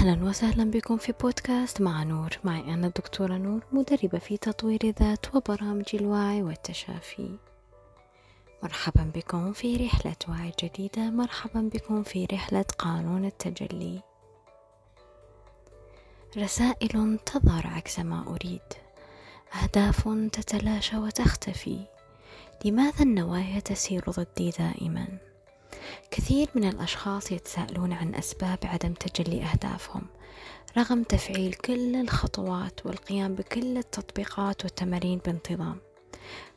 أهلا وسهلا بكم في بودكاست مع نور. معي أنا الدكتورة نور مدربة في تطوير الذات وبرامج الوعي والتشافي. مرحبا بكم في رحلة وعي جديدة. مرحبا بكم في رحلة قانون التجلي. رسائل تظهر عكس ما أريد. أهداف تتلاشى وتختفي. لماذا النوايا تسير ضدي دائما؟ كثير من الأشخاص يتساءلون عن أسباب عدم تجلي أهدافهم رغم تفعيل كل الخطوات والقيام بكل التطبيقات والتمارين بانتظام.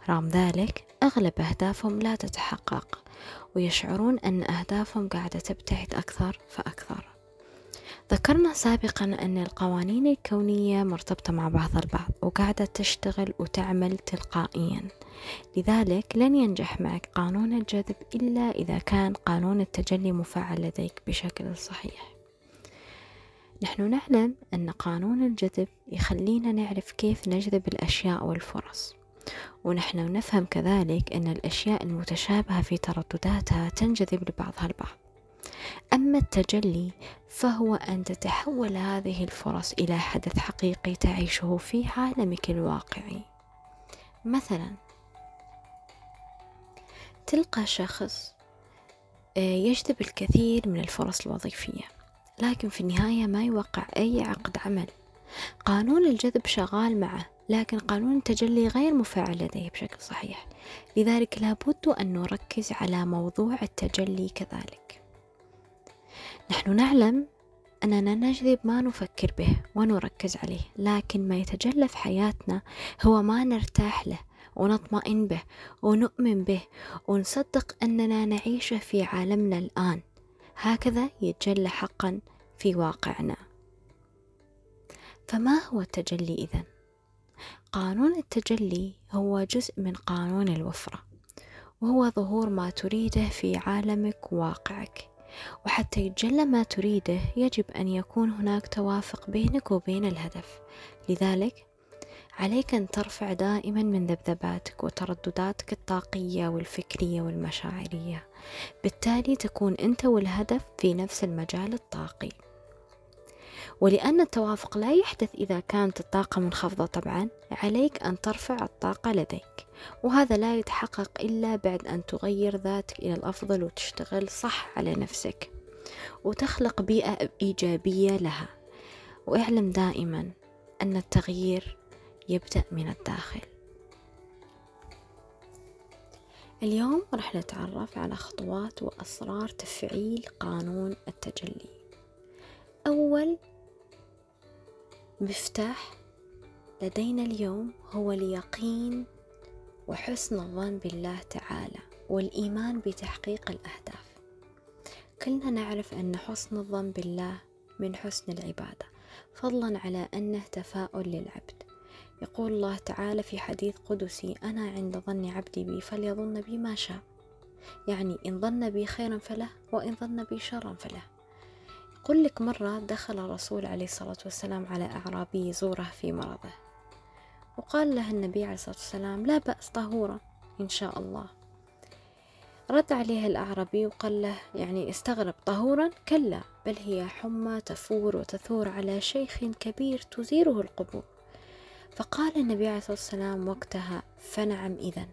رغم ذلك أغلب أهدافهم لا تتحقق ويشعرون أن أهدافهم قاعدة تبتعد أكثر فأكثر. ذكرنا سابقا أن القوانين الكونية مرتبطة مع بعض البعض وقاعدة تشتغل وتعمل تلقائيا. لذلك لن ينجح معك قانون الجذب إلا إذا كان قانون التجلي مفعل لديك بشكل صحيح. نحن نعلم أن قانون الجذب يخلينا نعرف كيف نجذب الأشياء والفرص ونحن نفهم كذلك أن الأشياء المتشابهة في تردداتها تنجذب لبعضها البعض. أما التجلي فهو أن تتحول هذه الفرص إلى حدث حقيقي تعيشه في عالمك الواقعي مثلا تلقى شخص آه، يجذب الكثير من الفرص الوظيفية لكن في النهاية ما يوقع أي عقد عمل. قانون الجذب شغال معه لكن قانون التجلي غير مفعل لديه بشكل صحيح. لذلك لابد أن نركز على موضوع التجلي كذلك. نحن نعلم أننا نجذب ما نفكر به ونركز عليه لكن ما يتجلى في حياتنا هو ما نرتاح له ونطمئن به ونؤمن به ونصدق أننا نعيشه في عالمنا الآن. هكذا يتجلى حقا في واقعنا. فما هو التجلي إذن؟ قانون التجلي هو جزء من قانون الوفرة وهو ظهور ما تريده في عالمك وواقعك وحتى يتجلى ما تريده يجب أن يكون هناك توافق بينك وبين الهدف. لذلك عليك أن ترفع دائما من ذبذباتك وتردداتك الطاقية والفكرية والمشاعرية. بالتالي تكون أنت والهدف في نفس المجال الطاقي. ولأن التوافق لا يحدث إذا كانت الطاقة منخفضة طبعا عليك أن ترفع الطاقة لديك. وهذا لا يتحقق إلا بعد أن تغير ذاتك إلى الأفضل وتشتغل صح على نفسك وتخلق بيئة إيجابية لها. واعلم دائما أن التغيير يبدأ من الداخل. اليوم راح نتعرف على خطوات وأسرار تفعيل قانون التجلي. أول مفتاح لدينا اليوم هو اليقين وحسن الظن بالله تعالى والإيمان بتحقيق الأهداف. كلنا نعرف أن حسن الظن بالله من حسن العبادة فضلا على أنه تفاؤل للعبد. يقول الله تعالى في حديث قدسي أنا عند ظن عبدي بي فليظن بي ما شاء. يعني إن ظن بي خيرا فله وإن ظن بي شرا فله. يقول لك مرة دخل الرسول عليه الصلاة والسلام على أعرابي يزوره في مرضه. وقال له النبي عليه الصلاة والسلام لا بأس طهورا إن شاء الله. رد عليه الأعرابي وقال له يعني استغرب طهورا؟ كلا بل هي حمى تفور وتثور على شيخ كبير تزيره القبور. فقال النبي عليه الصلاة والسلام وقتها فنعم إذا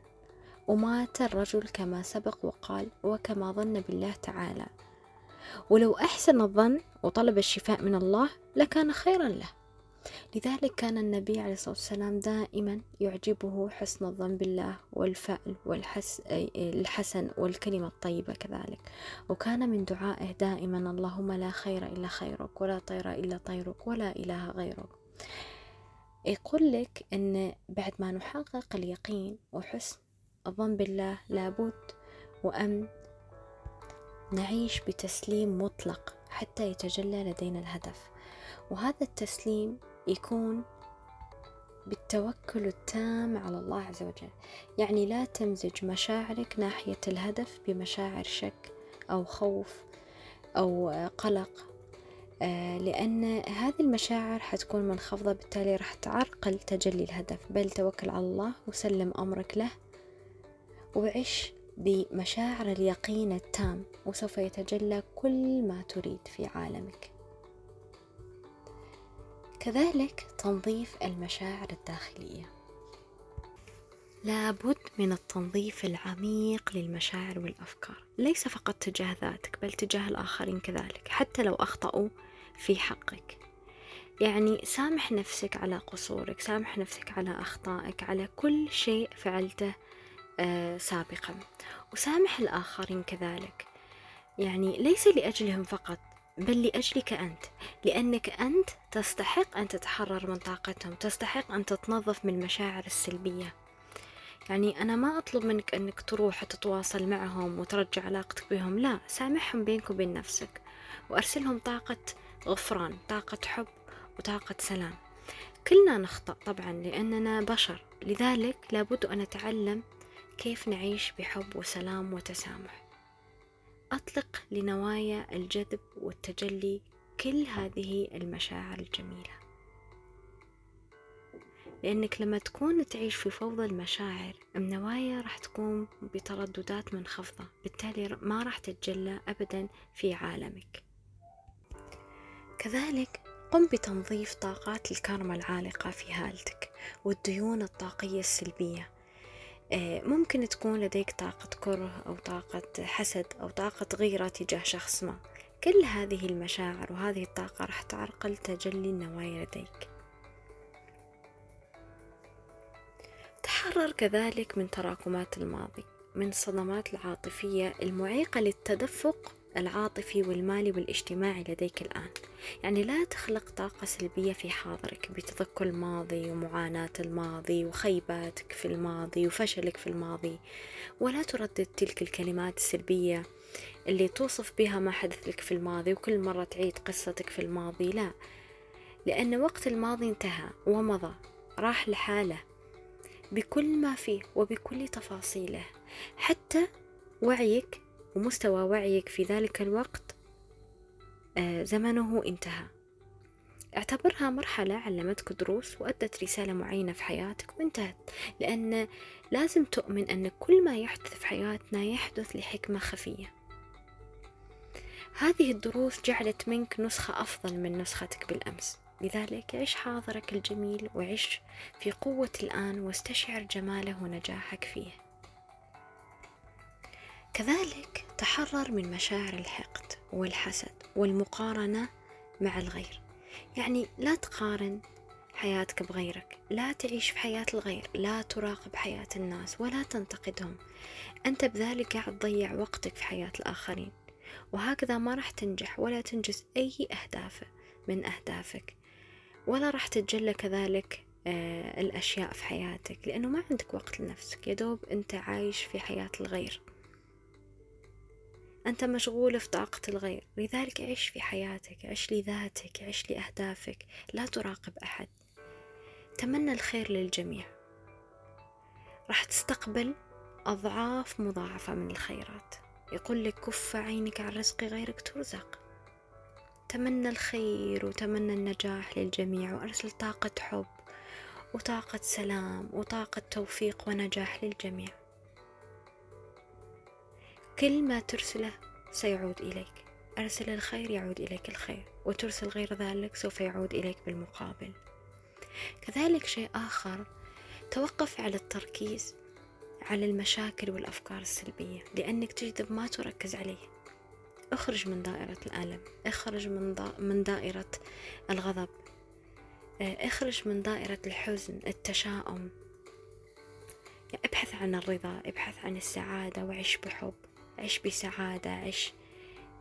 ومات الرجل كما سبق وقال وكما ظن بالله تعالى. ولو أحسن الظن وطلب الشفاء من الله لكان خيرا له. لذلك كان النبي عليه الصلاة والسلام دائما يعجبه حسن الظن بالله والفعل والحس الحسن والكلمة الطيبة كذلك. وكان من دعائه دائما اللهم لا خير إلا خيرك ولا طير إلا طيرك ولا إله غيرك. يقول لك أن بعد ما نحقق اليقين وحسن الظن بالله لابد وأن نعيش بتسليم مطلق حتى يتجلى لدينا الهدف. وهذا التسليم يكون بالتوكل التام على الله عز وجل. يعني لا تمزج مشاعرك ناحية الهدف بمشاعر شك أو خوف أو قلق. آه، لأن هذه المشاعر حتكون منخفضة بالتالي راح تعرقل تجلي الهدف. بل توكل على الله وسلم أمرك له وعش بمشاعر اليقين التام وسوف يتجلى كل ما تريد في عالمك. كذلك تنظيف المشاعر الداخلية. لابد من التنظيف العميق للمشاعر والأفكار. ليس فقط تجاه ذاتك بل تجاه الآخرين كذلك حتى لو أخطأوا في حقك. يعني سامح نفسك على قصورك سامح نفسك على أخطائك على كل شيء فعلته آه سابقا. وسامح الآخرين كذلك. يعني ليس لأجلهم فقط بل لأجلك أنت لأنك أنت تستحق أن تتحرر من طاقتهم تستحق أن تتنظف من المشاعر السلبية. يعني أنا ما أطلب منك أنك تروح تتواصل معهم وترجع علاقتك بهم لا سامحهم بينك وبين نفسك وأرسلهم طاقة غفران طاقة حب وطاقة سلام. كلنا نخطأ طبعا لأننا بشر لذلك لابد أن نتعلم كيف نعيش بحب وسلام وتسامح. أطلق لنوايا الجذب والتجلي كل هذه المشاعر الجميلة. لأنك لما تكون تعيش في فوضى المشاعر النوايا راح تكون بترددات منخفضة بالتالي ما راح تتجلى أبدا في عالمك. كذلك قم بتنظيف طاقات الكارما العالقة في هالتك والديون الطاقية السلبية. ممكن تكون لديك طاقة كره أو طاقة حسد أو طاقة غيرة تجاه شخص ما. كل هذه المشاعر وهذه الطاقة راح تعرقل تجلي النوايا لديك. تحرر كذلك من تراكمات الماضي من الصدمات العاطفية المعيقة للتدفق العاطفي والمالي والاجتماعي لديك الآن. يعني لا تخلق طاقة سلبية في حاضرك بتذكر الماضي ومعاناة الماضي وخيباتك في الماضي وفشلك في الماضي. ولا تردد تلك الكلمات السلبية اللي توصف بها ما حدث لك في الماضي وكل مرة تعيد قصتك في الماضي. لا. لأن وقت الماضي انتهى ومضى راح لحاله بكل ما فيه وبكل تفاصيله. حتى وعيك ومستوى وعيك في ذلك الوقت آه، زمنه انتهى. اعتبرها مرحلة علمتك دروس وأدت رسالة معينة في حياتك وانتهت. لأن لازم تؤمن أن كل ما يحدث في حياتنا يحدث لحكمة خفية. هذه الدروس جعلت منك نسخة أفضل من نسختك بالأمس. لذلك عش حاضرك الجميل وعش في قوة الآن واستشعر جماله ونجاحك فيه. كذلك تحرر من مشاعر الحقد والحسد والمقارنة مع الغير. يعني لا تقارن حياتك بغيرك لا تعيش في حياة الغير لا تراقب حياة الناس ولا تنتقدهم. أنت بذلك قاعد تضيع وقتك في حياة الآخرين. وهكذا ما راح تنجح ولا تنجز أي أهداف من أهدافك. ولا راح تتجلى كذلك آه، الأشياء في حياتك لأنه ما عندك وقت لنفسك. يدوب أنت عايش في حياة الغير. أنت مشغول في طاقة الغير. لذلك عيش في حياتك عيش لذاتك عيش لأهدافك. لا تراقب أحد. تمنى الخير للجميع. راح تستقبل أضعاف مضاعفة من الخيرات. يقول لك كف عينك عن رزق غيرك ترزق. تمنى الخير وتمنى النجاح للجميع وأرسل طاقة حب وطاقة سلام وطاقة توفيق ونجاح للجميع. كل ما ترسله سيعود إليك. أرسل الخير يعود إليك الخير وترسل غير ذلك سوف يعود إليك بالمقابل. كذلك شيء آخر توقف على التركيز على المشاكل والأفكار السلبية لأنك تجذب ما تركز عليه. اخرج من دائرة الألم اخرج من, من دائرة الغضب آه، اخرج من دائرة الحزن التشاؤم. ابحث عن الرضا ابحث عن السعادة وعش بحب. عش بسعادة عش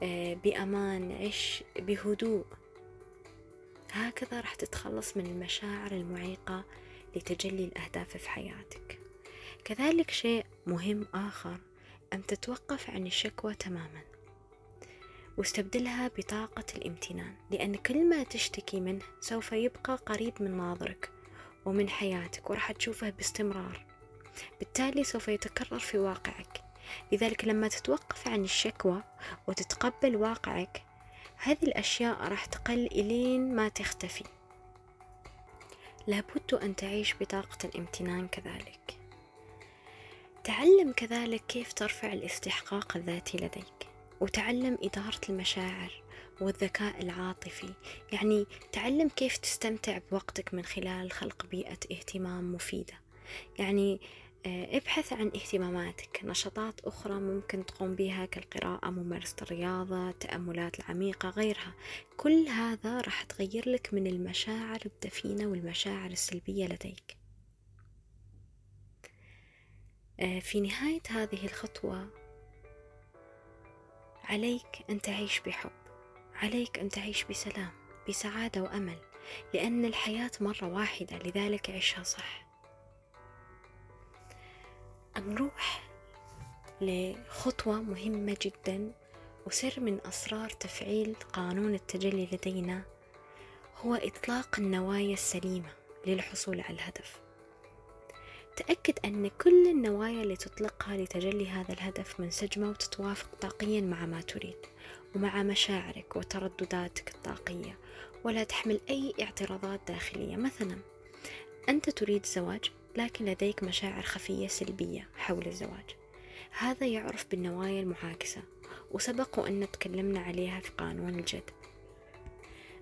آه، بأمان عش بهدوء. هكذا راح تتخلص من المشاعر المعيقة لتجلي الأهداف في حياتك. كذلك شيء مهم آخر أن تتوقف عن الشكوى تماما. واستبدلها بطاقة الامتنان لأن كل ما تشتكي منه سوف يبقى قريب من ناظرك ومن حياتك وراح تشوفه باستمرار. بالتالي سوف يتكرر في واقعك. لذلك لما تتوقف عن الشكوى وتتقبل واقعك هذه الأشياء راح تقل إلين ما تختفي. لابد أن تعيش بطاقة الامتنان كذلك. تعلم كذلك كيف ترفع الاستحقاق الذاتي لديك وتعلم إدارة المشاعر والذكاء العاطفي. يعني تعلم كيف تستمتع بوقتك من خلال خلق بيئة اهتمام مفيدة. يعني ابحث عن اهتماماتك. نشاطات أخرى ممكن تقوم بها كالقراءة ممارسة الرياضة التأملات العميقة غيرها. كل هذا راح تغير لك من المشاعر الدفينة والمشاعر السلبية لديك. آه، في نهاية هذه الخطوة عليك أن تعيش بحب. عليك أن تعيش بسلام بسعادة وأمل لأن الحياة مرة واحدة. لذلك عيشها صح. نروح لخطوة مهمة جدا وسر من أسرار تفعيل قانون التجلي لدينا هو إطلاق النوايا السليمة للحصول على الهدف. تأكد أن كل النوايا اللي تطلقها لتجلي هذا الهدف منسجمة وتتوافق طاقيا مع ما تريد ومع مشاعرك وتردداتك الطاقية ولا تحمل أي اعتراضات داخلية. مثلا أنت تريد زواج لكن لديك مشاعر خفية سلبية حول الزواج. هذا يعرف بالنوايا المعاكسة وسبق وأن تكلمنا عليها في قانون الجد.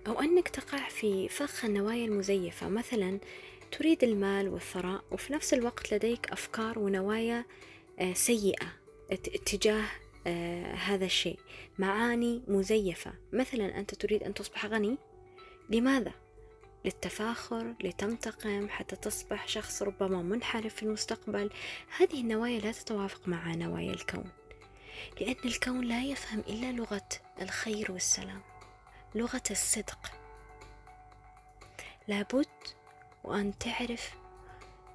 أو أنك تقع في فخ النوايا المزيفة مثلا تريد المال والثراء وفي نفس الوقت لديك أفكار ونوايا آه، سيئة اتجاه آه، هذا الشيء. معاني مزيفة. مثلا أنت تريد أن تصبح غني؟ لماذا؟ للتفاخر لتنتقم حتى تصبح شخص ربما منحرف في المستقبل. هذه النوايا لا تتوافق مع نوايا الكون لأن الكون لا يفهم إلا لغة الخير والسلام لغة الصدق. لابد وأن تعرف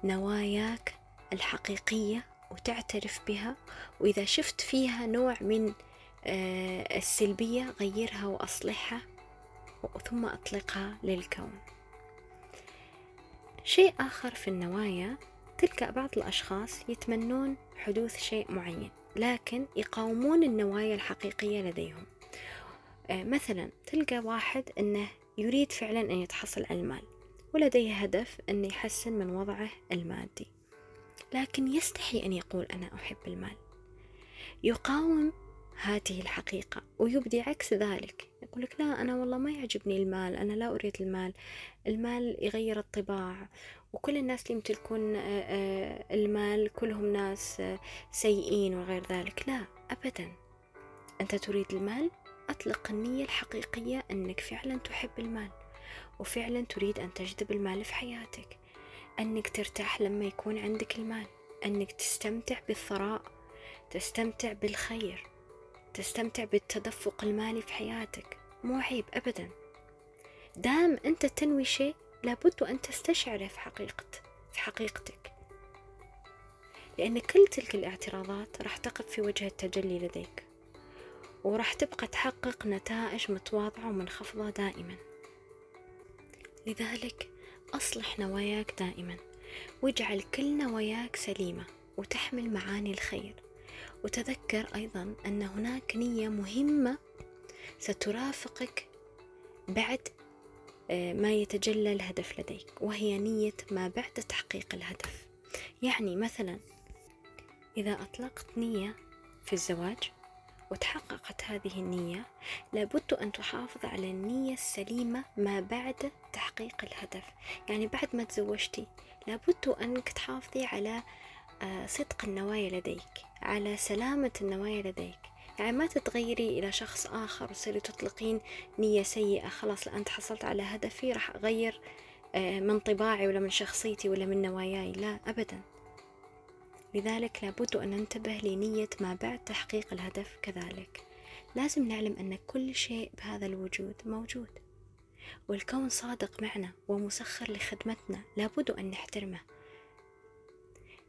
نواياك الحقيقية وتعترف بها وإذا شفت فيها نوع من آه، السلبية غيرها وأصلحها. ثم أطلقها للكون. شيء آخر في النوايا تلك بعض الأشخاص يتمنون حدوث شيء معين لكن يقاومون النوايا الحقيقية لديهم. آه، مثلا تلقى واحد أنه يريد فعلا أن يتحصل على المال ولديه هدف أن يحسن من وضعه المادي لكن يستحي أن يقول أنا أحب المال. يقاوم هذه الحقيقة ويبدي عكس ذلك. يقول لك لا أنا والله ما يعجبني المال أنا لا أريد المال. المال يغير الطباع. وكل الناس اللي يمتلكون آه، آه، المال كلهم ناس آه، سيئين وغير ذلك. لا أبدا. أنت تريد المال؟ أطلق النية الحقيقية أنك فعلا تحب المال وفعلا تريد أن تجذب المال في حياتك. أنك ترتاح لما يكون عندك المال. أنك تستمتع بالثراء تستمتع بالخير. تستمتع بالتدفق المالي في حياتك. مو عيب أبدا. دام أنت تنوي شيء لابد أن تستشعره في حقيقة في حقيقتك. لأن كل تلك الاعتراضات راح تقف في وجه التجلي لديك. وراح تبقى تحقق نتائج متواضعة ومنخفضة دائما. لذلك أصلح نواياك دائما. واجعل كل نواياك سليمة وتحمل معاني الخير. وتذكر أيضا أن هناك نية مهمة سترافقك بعد آه، ما يتجلى الهدف لديك وهي نية ما بعد تحقيق الهدف. يعني مثلا إذا أطلقت نية في الزواج وتحققت هذه النية لابد أن تحافظ على النية السليمة ما بعد تحقيق الهدف. يعني بعد ما تزوجتي لابد أنك تحافظي على صدق النوايا لديك على سلامة النوايا لديك. يعني ما تتغيري إلى شخص آخر وتصيري تطلقين نية سيئة خلاص لأن حصلت على هدفي راح أغير آه، من طباعي ولا من شخصيتي ولا من نواياي لا أبدا. لذلك لابد أن ننتبه لنية ما بعد تحقيق الهدف كذلك. لازم نعلم أن كل شيء بهذا الوجود موجود. والكون صادق معنا ومسخر لخدمتنا لابد أن نحترمه. آه،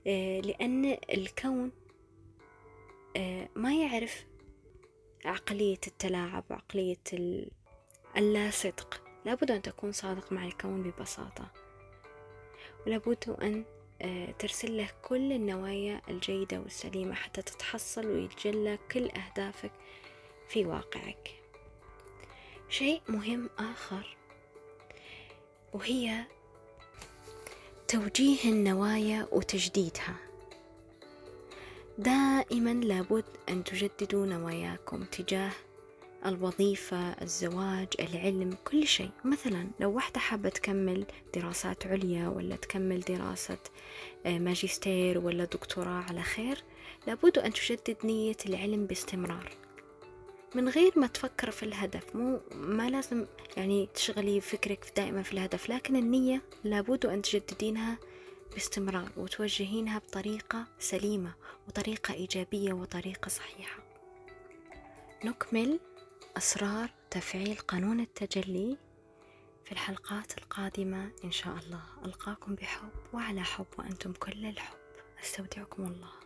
لأن الكون آه، ما يعرف عقلية التلاعب وعقلية اللا صدق لابد أن تكون صادق مع الكون ببساطة. ولابد أن آه، ترسل له كل النوايا الجيدة والسليمة حتى تتحصل ويتجلى كل أهدافك في واقعك. شيء مهم آخر وهي توجيه النوايا وتجديدها. دائما لابد أن تجددوا نواياكم تجاه الوظيفة الزواج العلم كل شيء. مثلا لو واحدة حابة تكمل دراسات عليا ولا تكمل دراسة آه، ماجستير ولا دكتوراه على خير لابد أن تجدد نية العلم باستمرار. من غير ما تفكر في الهدف مو ما لازم يعني تشغلي فكرك دائما في الهدف لكن النية لابد أن تجددينها باستمرار وتوجهينها بطريقة سليمة وطريقة إيجابية وطريقة صحيحة. نكمل أسرار تفعيل قانون التجلي في الحلقات القادمة إن شاء الله. ألقاكم بحب وعلى حب وأنتم كل الحب. أستودعكم الله.